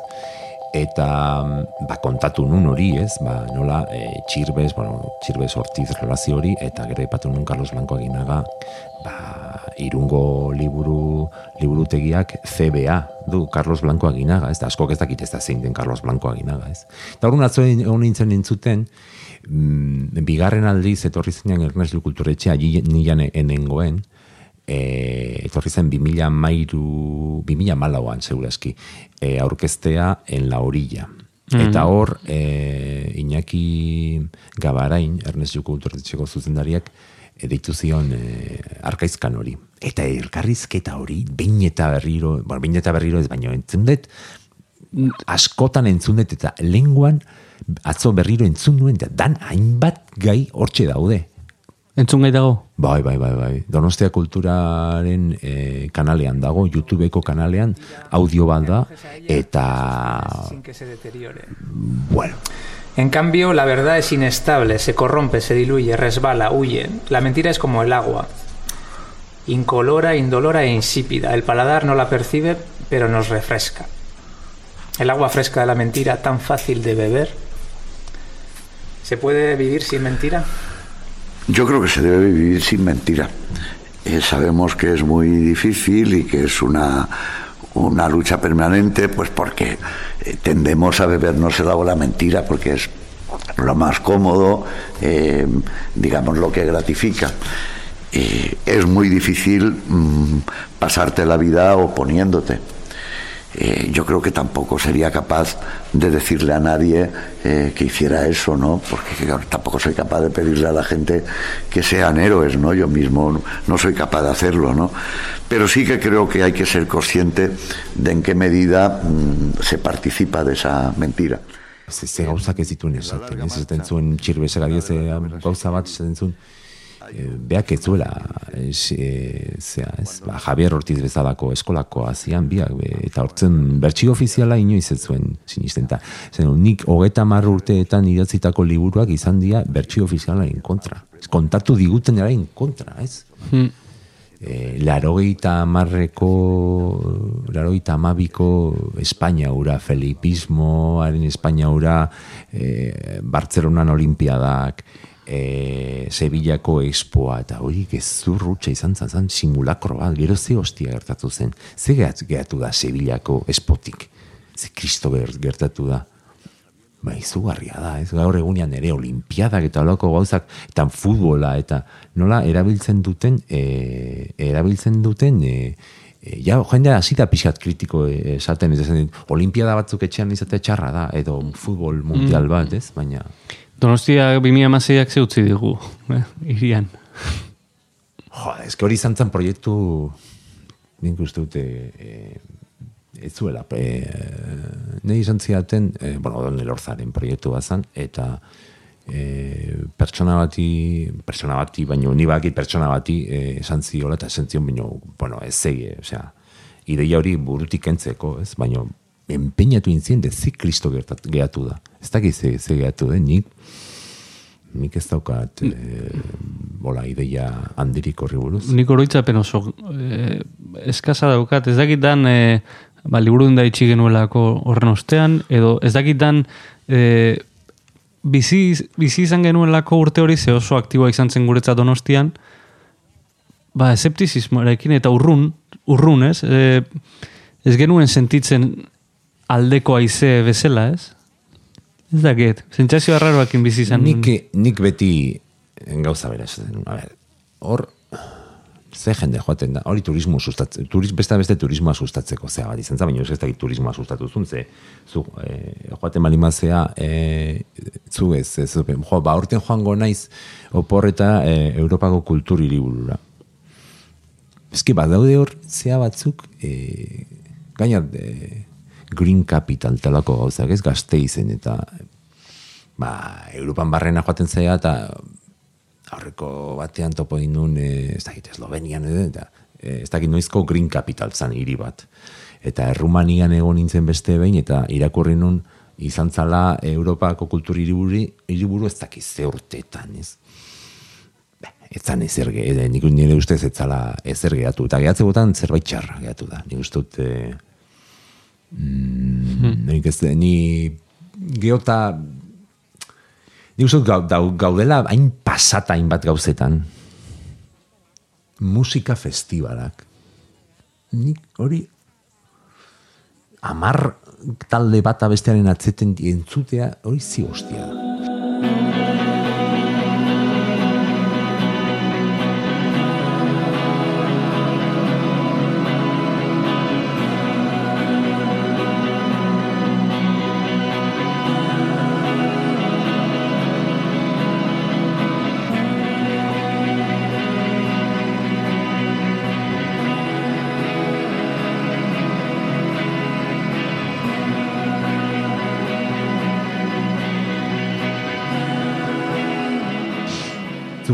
Eta mm, ba, kontatu nun hori, ez? Ba, nola e, txirbez, bueno, txirbez ortiz relazio hori, eta gero ipatu nun Carlos Blanco aginaga, ba, irungo liburu, liburutegiak CBA du Carlos Blanco aginaga, ez da askok ez dakit ez da zein den Carlos Blanco aginaga, ez. Eta horren atzo egon nintzen nintzuten, mm, bigarren aldiz etorri zenean Ernest Kulturetxea nilan enengoen, e, etorri zen 2000 mairu, 2000 malauan segurazki, e, aurkeztea en la orilla. Eta hor, e, Iñaki Gabarain, Ernest Juku Kulturetxeko zuzendariak, deitu zion e, arkaizkan hori. Eta elkarrizketa hori, behin eta berriro, bueno, behin eta berriro ez baino entzun dut, askotan entzun dut eta lenguan atzo berriro entzun duen, eta dan hainbat gai hortxe daude. Entzun gai dago? Bai, bai, bai, bai. Donostia Kulturaren eh, kanalean dago, YouTubeko kanalean, audio bat da, eta, sin que se deteriore. bueno, En cambio, la verdad es inestable, se corrompe, se diluye, resbala, huye. La mentira es como el agua, incolora, indolora e insípida. El paladar no la percibe, pero nos refresca. El agua fresca de la mentira, tan fácil de beber. ¿Se puede vivir sin mentira? Yo creo que se debe vivir sin mentira. Eh, sabemos que es muy difícil y que es una, una lucha permanente, pues porque eh, tendemos a bebernos el agua la mentira, porque es lo más cómodo, eh, digamos, lo que gratifica. Eh, es muy difícil mm, pasarte la vida oponiéndote. Eh, yo creo que tampoco sería capaz de decirle a nadie eh, que hiciera eso, ¿no? Porque claro, tampoco soy capaz de pedirle a la gente que sean héroes, ¿no? Yo mismo no, no soy capaz de hacerlo, ¿no? Pero sí que creo que hay que ser consciente de en qué medida mm, se participa de esa mentira. ze, gauzak ez dituen esaten, ez ez eh, gauza bat esaten zuen, e, beak ez zuela ez, e, zea, ez, ba, Javier Ortiz bezalako eskolako hazian biak be, eta hortzen bertsi ofiziala inoiz ez zuen sinisten ta, zen, nik hogeta mar urteetan idatzitako liburuak izan dira bertsi ofizialaren kontra ez, kontatu diguten erain kontra ez? Hmm. e, larogeita marreko larogeita amabiko Espainia ura, felipismoaren Espainia ura, e, Bartzelonan olimpiadak, e, Sevillako expoa, eta hori gezurrutxa izan zen, zen simulakro bat, gero ze hostia gertatu zen. Ze gertatu da Sevillako espotik? Ze kristo ger- gertatu da? Ba, izugarria da, ez gaur egunean ere olimpiadak eta olako gauzak, eta futbola, eta nola erabiltzen duten, e, erabiltzen duten, e, e, ja, jendea hasi da pixat kritiko e, esaten, ez olimpiada batzuk etxean izate txarra da, edo futbol mundial bat, ez, baina... Donostia 2006ak ze utzi digu, eh, irian. Jo, que hori izan zen proiektu, nik uste dute, e, ez zuela, e, nahi izan ziaten, e, bueno, Don Elorzaren proiektu bazan, eta e, pertsona bati, pertsona bati, baino, ni baki pertsona bati esan ziola, eta esan zion, baino, bueno, ez zege, osea, ideia hori burutik entzeko, ez, baino, empeñatu intzien, de zi kristo gehatu da. Ez dakit ze, ze gehatu den, nik, nik ez daukat, e, bola, ideia handirik horri buruz. Nik oroitzapen oso eh, eskasa daukat, ez dakit dan eh, ba, liburuen da itxi genuelako horren ostean, edo ez dakit dan eh, bizi, bizi izan genuelako urte hori ze oso aktiboa izan zen guretzat donostian, ba, eseptizismoarekin eta urrun, urrun, ez? Eh, ez genuen sentitzen aldeko haize bezala, ez? Ez dakit, sentsazio arraroakin bizi izan. Nik, nik beti gauza bera. A ber, hor, ze jende joaten da, hori turismo sustatzen, turis, beste beste turismoa sustatzeko zea bat izan, za, baina ez dakit turismoa sustatu zuen, ze, zu, e, joaten malimazea, e, zu ez, ez, jo, ba, urten joango naiz, oporreta e, Europako kultur hiriburura. Eski, badaude hor, zea batzuk, e, gaina, e, Green Capital talako gauzak, ez gazte izen, eta ba, Europan barrena joaten zaia, eta aurreko batean topo indun, e, ez dakit, Eslovenian, edo, eta e, ez dakit noizko Green Capital zan hiri bat. Eta Errumanian egon nintzen beste behin, eta irakurri nun izan zala Europako kultur hiriburu, hiriburu ez dakit ze urteetan, ez? Ba, Ez zan ezer nik nire ustez ez zala ezer gehatu. Eta gehatze botan zerbait txarra gehatu da. Nik uste e, mm, nik ez, ni geota Nik uste gaudela hain pasata hainbat gauzetan. Musika festivalak. Nik hori amar talde bat abestearen atzeten entzutea, hori zi hostia da.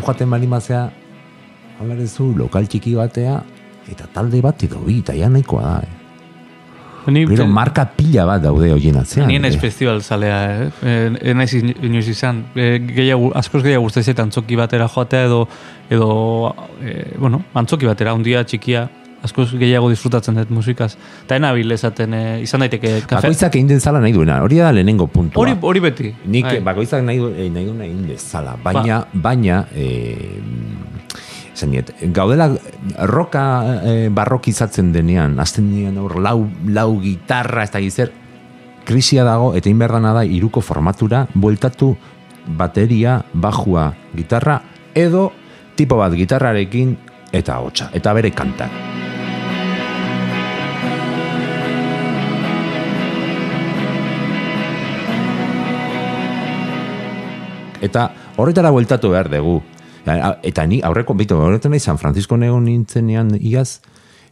Joaten bali mazea, zu lokal txiki batea, eta talde bat edo bi, eta ja nahikoa da. Eh. Ni, Gero marka pila bat daude horien atzean. Ni naiz eh. festival zalea, eh? eh? eh naiz in- inoiz izan. Eh, gehiago, askoz gehiago guztetzet antzoki batera joatea edo, edo eh, bueno, antzoki batera, ondia txikia, askoz gehiago disfrutatzen dut musikaz. Eta enabil esaten, eh, izan daiteke kafe. Bakoitzak egin dezala nahi duena, hori da lehenengo puntua. Hori, hori beti. Nik Bai. bakoitzak nahi, eh, nahi duena egin dezala, baina, baina, eh, esan diet, gaudela roka eh, barrokizatzen denean, azten denean hor lau, lau gitarra, ez da gizer, krisia dago, eta inberdana da, iruko formatura, bueltatu bateria, bajua, gitarra, edo tipo bat gitarrarekin, eta hotxa, eta bere kantak. Eta horretara bueltatu behar dugu. Eta ni aurreko, bitu, horretan nahi San Francisco negon nintzenean iaz,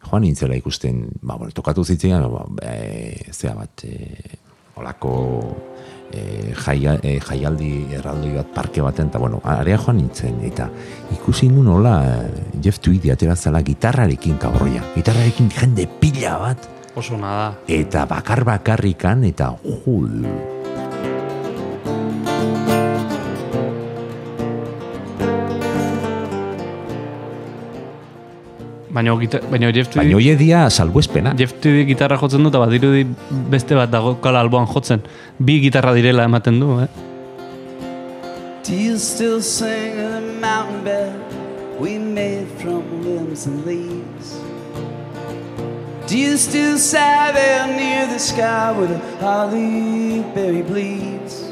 joan nintzela ikusten, ba, bueno, tokatu zitzen, ba, e, zea bat, e, olako e, jaia, e, jaialdi erraldoi bat parke baten, eta bueno, area joan nintzen, eta ikusi nun nola eh, Jeff Tweedy atera zela gitarrarekin kabroia, gitarrarekin jende pila bat, Oso nada. eta bakar bakarrikan, eta jul, Baina, gita, baina Jeff Tweedy, baina dia salbuespena. Jeff Tweedy gitarra jotzen du, eta badirudi beste bat dago kala alboan jotzen. Bi gitarra direla ematen du, eh? Do you still sing the mountain bed we made from limbs and leaves? Do you still sigh there near the sky where the holly berry bleeds?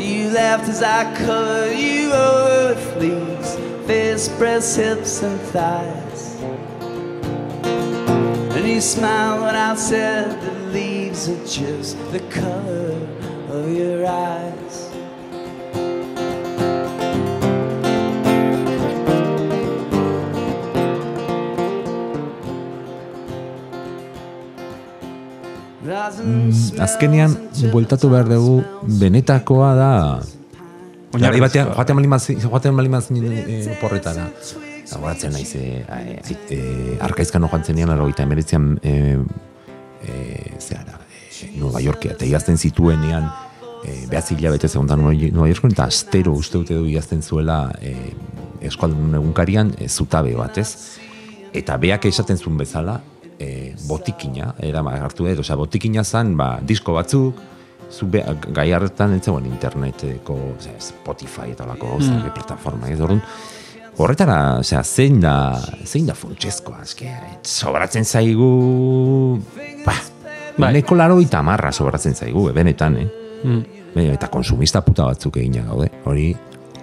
You laughed as I covered you over with fleas, face, breasts, hips, and thighs. And you smiled when I said the leaves are just the color of your eyes. Azkenean, bueltatu behar dugu, benetakoa da... Jarri batean, joaten bali mazin, joaten bali mazin e, porretara. Eta goratzen naiz, e, e, arkaizkan joan zenean, aro eta emeritzean, e, e, zehara, e, Nueva Yorkia, eta idazten zituenean, e, behaz hilabete segundan Nueva Yorkon, eta astero uste dute du idazten zuela e, eskualdun egunkarian e, zutabe batez. Eta beak esaten zuen bezala, e, botikina, era hartu edo, osea, botikina zan, ba, disko batzuk, zu be, gai hartan ez zegoen interneteko, osea, Spotify eta lako gauza, Mm. plataforma, ez orduan, horretara, osea, zein da, zein da funtsezkoa, eske, sobratzen zaigu, ba, Bai. Neko laro eta marra sobratzen zaigu, eh, benetan, eh? Mm. Eta konsumista puta batzuk egina gaude, hori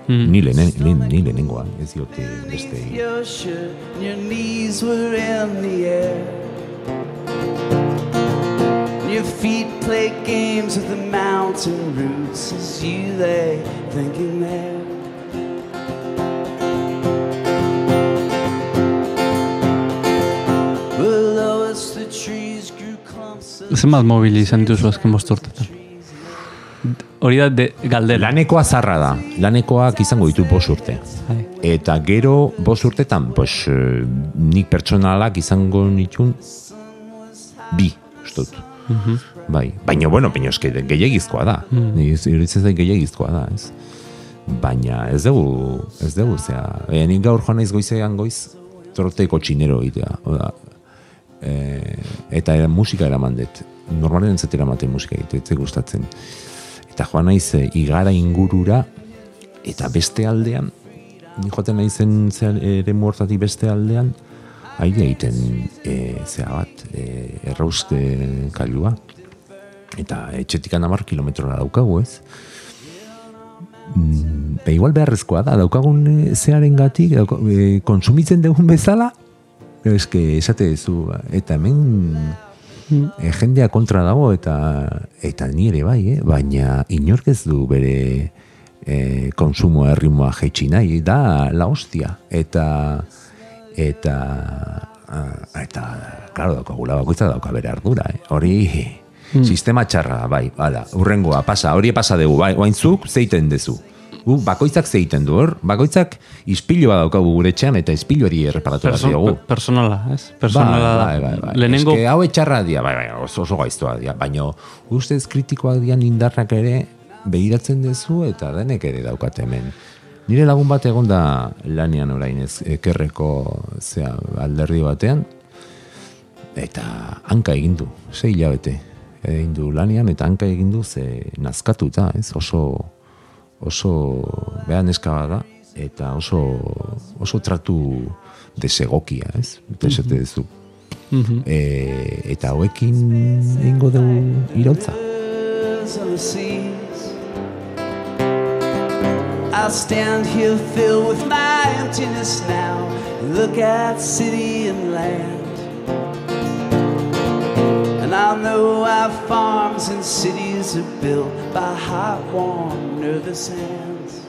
Mm. ni, lehenen, ni, ni lehenengoa, ez diote beste Your feet play games with the mountain roots as you lay thinking there. Zenbat mobil izan dituzu azken bost urtetan? Hori da de, galdera. Lanekoa zarra da, lanekoak izango ditu bos urte. Bai. Eta gero bos urtetan, pues, eh, nik pertsonalak izango nitun bi, ustut. Mhm. Bai, baina, bueno, baina eske gehiagizkoa da. Mm. Ni iruditzen zait da, ez? Baina ez dugu, ez dugu, zea, e, nik gaur joan naiz goizean goiz, troteko txinero egitea, oda, e, eta era, musika eraman dut. Normalen entzat eramaten musika egitea, gustatzen. Eta joan naiz e, igara ingurura, eta beste aldean, ni joaten naizen ere hortatik beste aldean, aire egiten e, zea bat, e, errauzte kailua. Eta etxetik hamar kilometrora daukagu, ez? Mm, be, igual beharrezkoa da, daukagun e, zearen gatik, dauka, e, konsumitzen dugun bezala, eske esate duzu, eta hemen e, jendea kontra dago, eta eta ni ere bai, eh? baina inork ez du bere e, konsumo erritmoa jaitsi nahi, da la hostia, eta eta ah, eta claro daukagula bakoitza dauka bere ardura eh? hori sistema txarra bai hala urrengoa pasa hori pasa dugu bai oaintzuk zeiten dezu Gu, bakoitzak zeiten du hor bakoitzak ispilua daukagu gure etxean eta ispiluari erreparatu behar Perso, diogu per- personala, ez? Personala da. bai, bai, bai. Lehenengo, Eske hau etxarra dia, bai, bai, oso, oso gaiztoa dia, baina ustez kritikoak dian indarrak ere behiratzen duzu eta denek ere daukate hemen. Nire lagun bat egon da lanean orain ez ekerreko zea alderdi batean eta hanka egin du, sei hilabete egin du lanean eta hanka egin du ze nazkatuta, ez? Oso oso behan neska bat da eta oso oso tratu desegokia, ez? Eta esate duzu. Mhm. E, eta hauekin egingo dugu irautza. I'll stand here filled with my emptiness now. Look at city and land. And I'll know why farms and cities are built by hot, warm, nervous hands.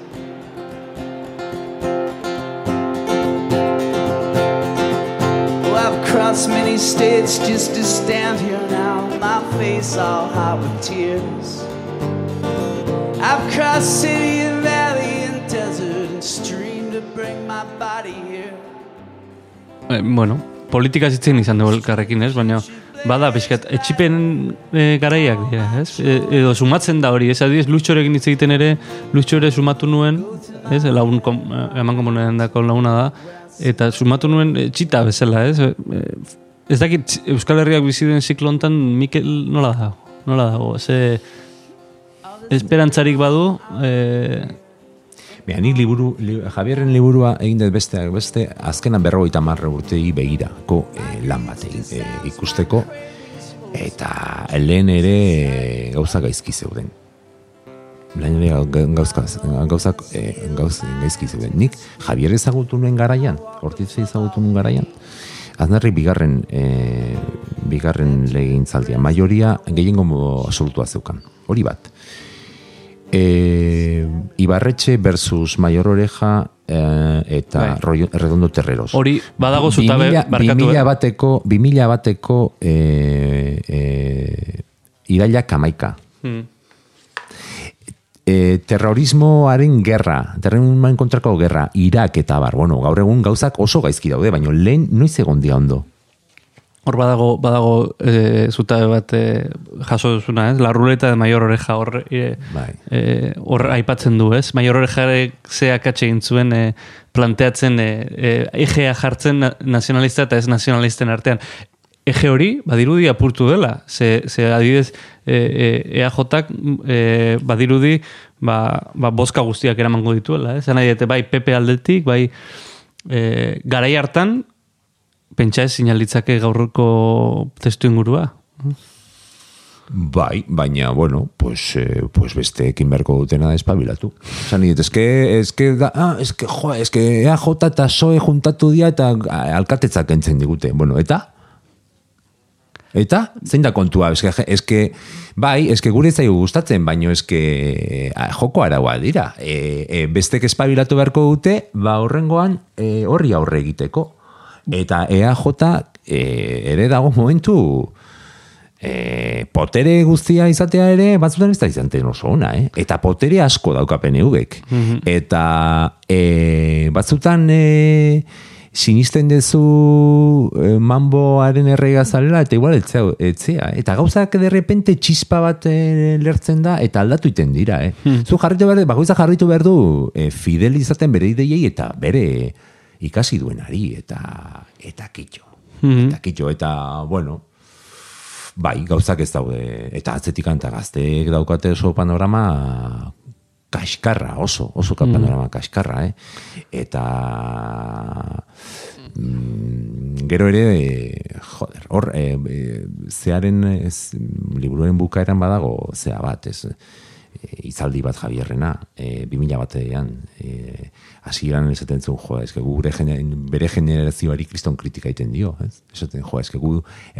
I've crossed many states just to stand here now. My face all hot with tears. I've crossed and desert and stream to bring my body here. Eh, bueno, politika zitzen izan dugu elkarrekin, ez? Baina, bada, pixkat, etxipen e, garaiak dira, ez? E, edo sumatzen da hori, ez? Adiz, lutxorekin hitz egiten ere, lutxore sumatu nuen, ez? Lagun, kom, eh, eman komunen dako laguna da, eta sumatu nuen e, txita bezala, ez? E, ez dakit, Euskal Herriak bizi den hontan Mikel nola dago? Nola dago? Ze, esperantzarik badu, e, Bea, nik liburu, li, Javierren liburua egin dut beste, beste azkenan berrogeita marre urtei begirako eh, lan bat eh, ikusteko, eta lehen ere eh, gauza gaizki zeuden. Lehen ere ga- gauzka, gauzak eh, gauz, gaizki zeuden. Nik Javier ezagutu nuen garaian, hortitze ezagutu nuen garaian, Aznarri bigarren, eh, bigarren legintzaldia, majoria gehiengo absolutua zeukan. Hori bat. E, Ibarretxe versus Mayor Oreja eh, eta Bai. Redondo Terreros. hori badago zutabe, 2000 barkatu, 2000 eh? bateko, 2000 bateko e, e, irailak amaika. Hmm. E, terrorismoaren gerra, terrorismoaren kontrako gerra, Irak eta bar, bueno, gaur egun gauzak oso gaizki daude, baina lehen noiz egon dia ondo. Hor badago, badago e, zutabe bat e, jaso duzuna, ez? La ruleta de mayor oreja hor, e, Bai. e, hor aipatzen du, ez? Mayor orejarek ze akatxe egin zuen e, planteatzen e, e, egea jartzen na- nazionalista eta ez nazionalisten artean. Ege hori, badirudi apurtu dela. Ze, ze adibidez, e, e, EAJak e, badirudi ba, ba, boska guztiak eramango dituela. Ez dute, bai PP aldetik, bai e, garai hartan, pentsa ez sinalitzake gaurreko testu ingurua. Bai, baina, bueno, pues, eh, pues beste ekin beharko dutena espabilatu. Zan dit, eske, eske, da, ah, eske, jo, eske EAJ eta SOE juntatu dia eta alkatetzak entzen digute. Bueno, eta? Eta? Zein da kontua? Eske, eske, bai, eske gure zaigu gustatzen, baino eske ah, joko araua dira. E, e, bestek espabilatu beharko dute, ba horrengoan e, horri aurre egiteko. Eta EAJ e, ere dago momentu e, potere guztia izatea ere batzutan ez da izaten oso ona, eh? Eta potere asko dauka PNV-ek. Eta e, batzutan e, sinisten dezu e, mamboaren errega zalela eta igual etzea, etzea. Eta gauzak de repente txispa bat e, lertzen da eta aldatu iten dira, eh? Zu jarritu behar, bakoitza jarritu behar du e, fidel izaten bere ideiei eta bere ikasi duenari eta eta kitxo. Eta kitxo, eta bueno, bai, gauzak ez daude. Eta atzetik anta gazteek daukate oso panorama kaskarra, oso, oso panorama kaskarra, eh? Eta mm, gero ere, eh, joder, hor, eh, eh, zearen, ez, liburuaren bukaeran badago, zea bat, ez, eh, izaldi bat Javierrena, e, 2000 batean, e, hasieran esaten zuen, jo, eske gure gene, bere generazioari kriston kritika egiten dio, ez? Esaten, jo, eske gu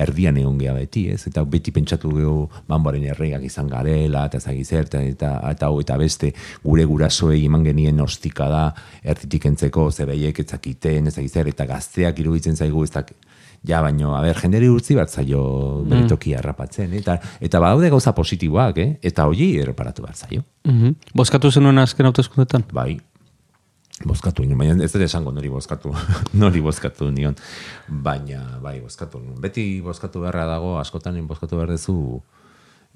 erdian egon gea beti, ez? Eta beti pentsatu gehu manboaren erregak izan garela, eta zagi zer, eta, eta, eta, eta beste gure gurasoei eman genien ostika da, erditik entzeko, zebeiek etzakiten, ez zer, eta gazteak iruditzen zaigu, ez dak, Ja, baino, a ber, jenderi urtzi bat zaio bere tokia errapatzen, eh? eta, eta badaude gauza positiboak, eh? eta hori erreparatu bat zaio. Mm Bozkatu zenuen azken hauteskundetan? Bai, bozkatu nion, baina ez dut esango nori bozkatu, <laughs> nori bozkatu nion, baina bai, bozkatu nion. Beti bozkatu beharra dago, askotan bozkatu behar dezu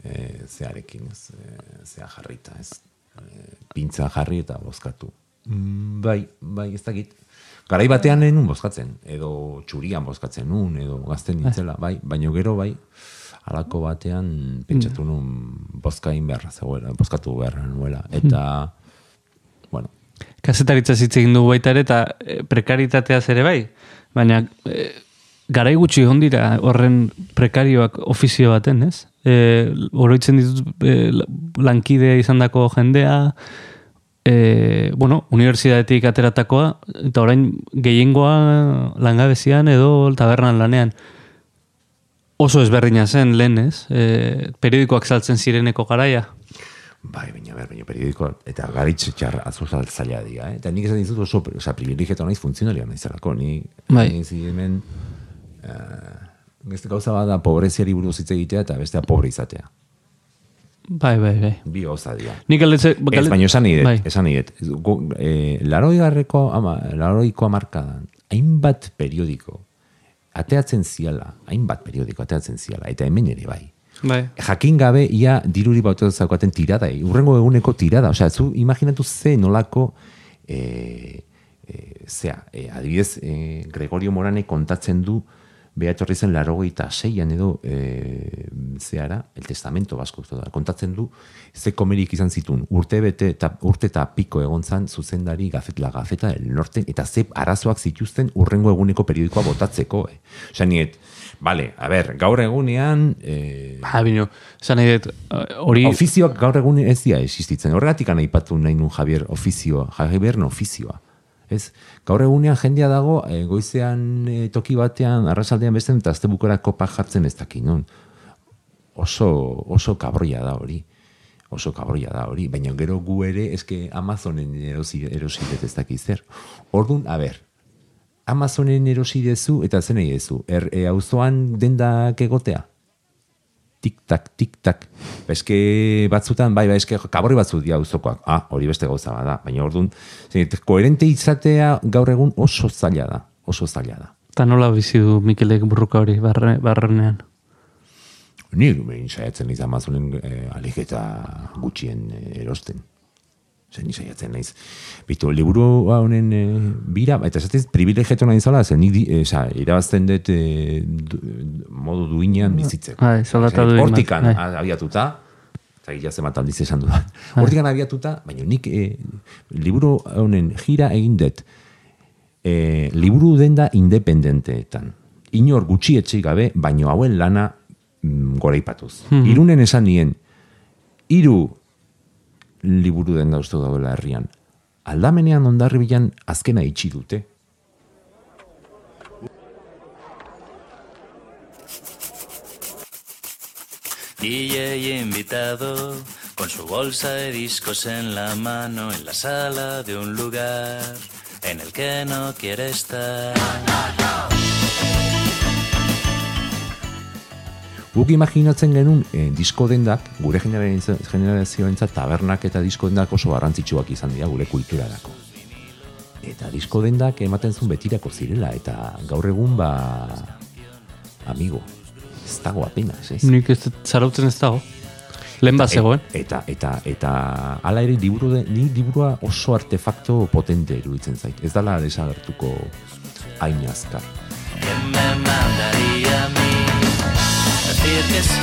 e, zearekin, ez, e, zea jarrita, ez, e, pintza jarri eta bozkatu. Mm, bai, bai, ez dakit. Garai batean nenun bozkatzen, edo txurian bozkatzen nun, edo gazten nintzela, bai, baino gero bai, halako batean pentsatu nun bozkain beharra zegoela, bozkatu beharra nuela, eta, bueno, Kazetaritza hitz egin dugu baita ere, eta e, prekaritateaz ere bai. Baina, e, garai gutxi egon dira horren prekarioak ofizio baten, ez? E, oroitzen ditut e, lankidea izandako jendea, e, bueno, unibertsitatetik ateratakoa, eta orain gehiengoa langabezian edo tabernan lanean. Oso ezberdina zen lehen, ez? E, periodikoak saltzen zireneko garaia. Bai, baina ber, baina periodiko eta garitz txar azuzaltzailea dira, eh? Eta nik esan dizut oso, osea, privilegiatu naiz funtzionaria naizelako, ni Bai. ni hemen eh, Beste gauza bada pobreziari buruz hitz egitea eta bestea pobre izatea. Bai, bai, bai. Bi gauza dira. Nik galdetze... Ez, baina esan nire, Bai. esan nire. E, laroi garreko, ama, laroiko amarkadan, hainbat periodiko, ateatzen ziala, hainbat periodiko ateatzen ziala, eta hemen ere bai. Bai. Jakin gabe, ia diruri bautu zaukaten tirada, eh, urrengo eguneko tirada. Osea, zu imaginatu ze nolako, e, e, zea, e, adibidez, e, Gregorio Morane kontatzen du, beha etorri zen larogeita seian edo e, zeara, el testamento basko da, kontatzen du, ze komerik izan zitun, urte bete eta urte eta piko egon zan zuzendari gazet, la gazeta del norte, eta ze arazoak zituzten urrengo eguneko periodikoa botatzeko. Eh. Osea, niet, Vale, a ber, gaur egunean... Eh, Ba, bino, eh, hori... Ofizioak gaur egun ez dira existitzen. Horregatik aipatu nahi nun Javier ofizioa, Javier no ofizioa. Ez? Gaur egunean jendea dago, e, goizean e, toki batean, arrasaldean beste, eta azte bukera kopa jartzen ez dakin, non? Oso, oso kabroia da hori. Oso kabroia da hori. Baina gero gu ere, eske Amazonen erosi, erosi ez dakiz zer. Orduan, a ber, Amazonen erosi dezu, eta zen nahi dezu, er, e, auzoan dendak egotea? Tik-tak, tik-tak. Eske batzutan, bai, bai, eske kaborri batzu dia auzokoak. Ah, hori beste gauza bada. Baina orduan, zenit, koherente izatea gaur egun oso zaila da. Oso zaila da. Eta nola bizi du Mikelek burruka hori barre, barrenean? Ni behin saiatzen naiz Amazonen eh, aliketa gutxien eh, erosten. Zer ni saiatzen naiz. Bitu, liburu honen eh, bira, eta esatez privilegiatu nahi zala, zer nik, di- eh, oza, irabazten dut eh, du, modu duinean bizitzeko. Bai, soldata duin Hortikan bai. abiatuta, eta gila zenbat aldiz esan dudan. Hortikan abiatuta, baina nik eh, liburu honen jira egin dut eh, liburu denda independenteetan. Inor gutxi etxei gabe, baino hauen lana mm, goraipatuz. Mhm. Irunen esan nien, hiru liburu denda uste daudela herrian. Aldamenean ondarri bilan azkena itxi dute. DJ invitado, con su bolsa de discos en la mano, en la sala de un lugar en el que no quiere estar. Guk imaginatzen genuen eh, disko dendak, gure generazio- generazioentzat tabernak eta disko dendak oso garrantzitsuak izan dira gure kulturarako. Eta disko dendak ematen zuen betirako zirela, eta gaur egun ba... Amigo, ez dago apenas, ez? Nik ez zarautzen ez dago. Lehen bat zegoen. Eta, eta, eta, ala ere liburu de, ni liburua oso artefakto potente iruditzen zait. Ez dala desagertuko hain azkar. Decir que sí?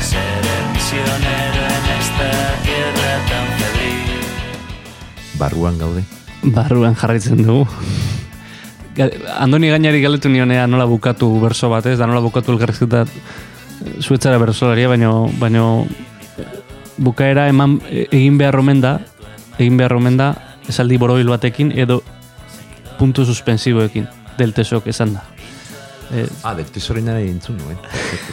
Ser el misionero en esta tierra tan febril. Barruan gaude. Barruan jarraitzen dugu. Andoni gainari galetu nionea nola bukatu berso bat, ez da nola bukatu elgarrizketa zuetzara bersolaria, baino, baino bukaera eman egin behar omen da, egin behar omen da, esaldi borobil batekin edo puntu suspensiboekin del tesok esan da. Eh, Ah, del tesorena entzun nuen.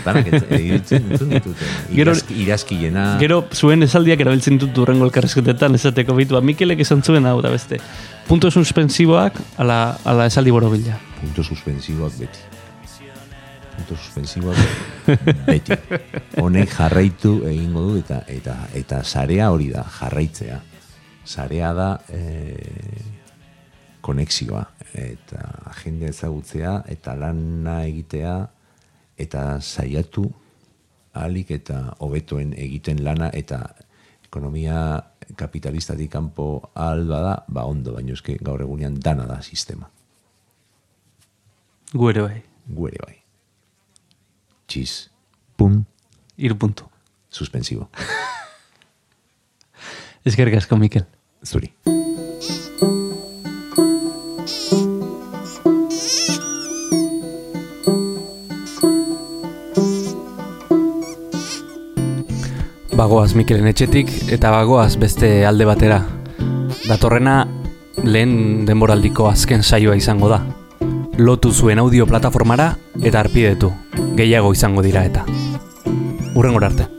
Danak entzun, entzun, entzun ditut. <laughs> Gero- irazkiena... Gero zuen esaldiak erabiltzen dut urrengo elkarrezketetan esateko bitu, ba, Mikelek esan zuen hau da beste. Punto suspensiboak ala, ala esaldi borobila. Punto suspensiboak beti. Punto suspensiboak beti. <laughs> Honek jarraitu egingo du eta eta eta sarea hori da, jarraitzea. Sarea da eh, konexioa eta jende ezagutzea eta lana egitea eta saiatu alik eta hobetoen egiten lana eta ekonomia kapitalistatik kanpo ahal bada, ba ondo, baino eske gaur egunean dana da sistema. Gu ere bai. Gu ere bai. Txiz. Pum. Iru puntu. Suspensibo. <laughs> Eskerrik asko, Mikel. Zuri. Bagoaz Mikelen etxetik eta bagoaz beste alde batera. Datorrena lehen denboraldiko azken saioa izango da. Lotu zuen audio plataformara eta arpidetu. Gehiago izango dira eta. Urrengora arte.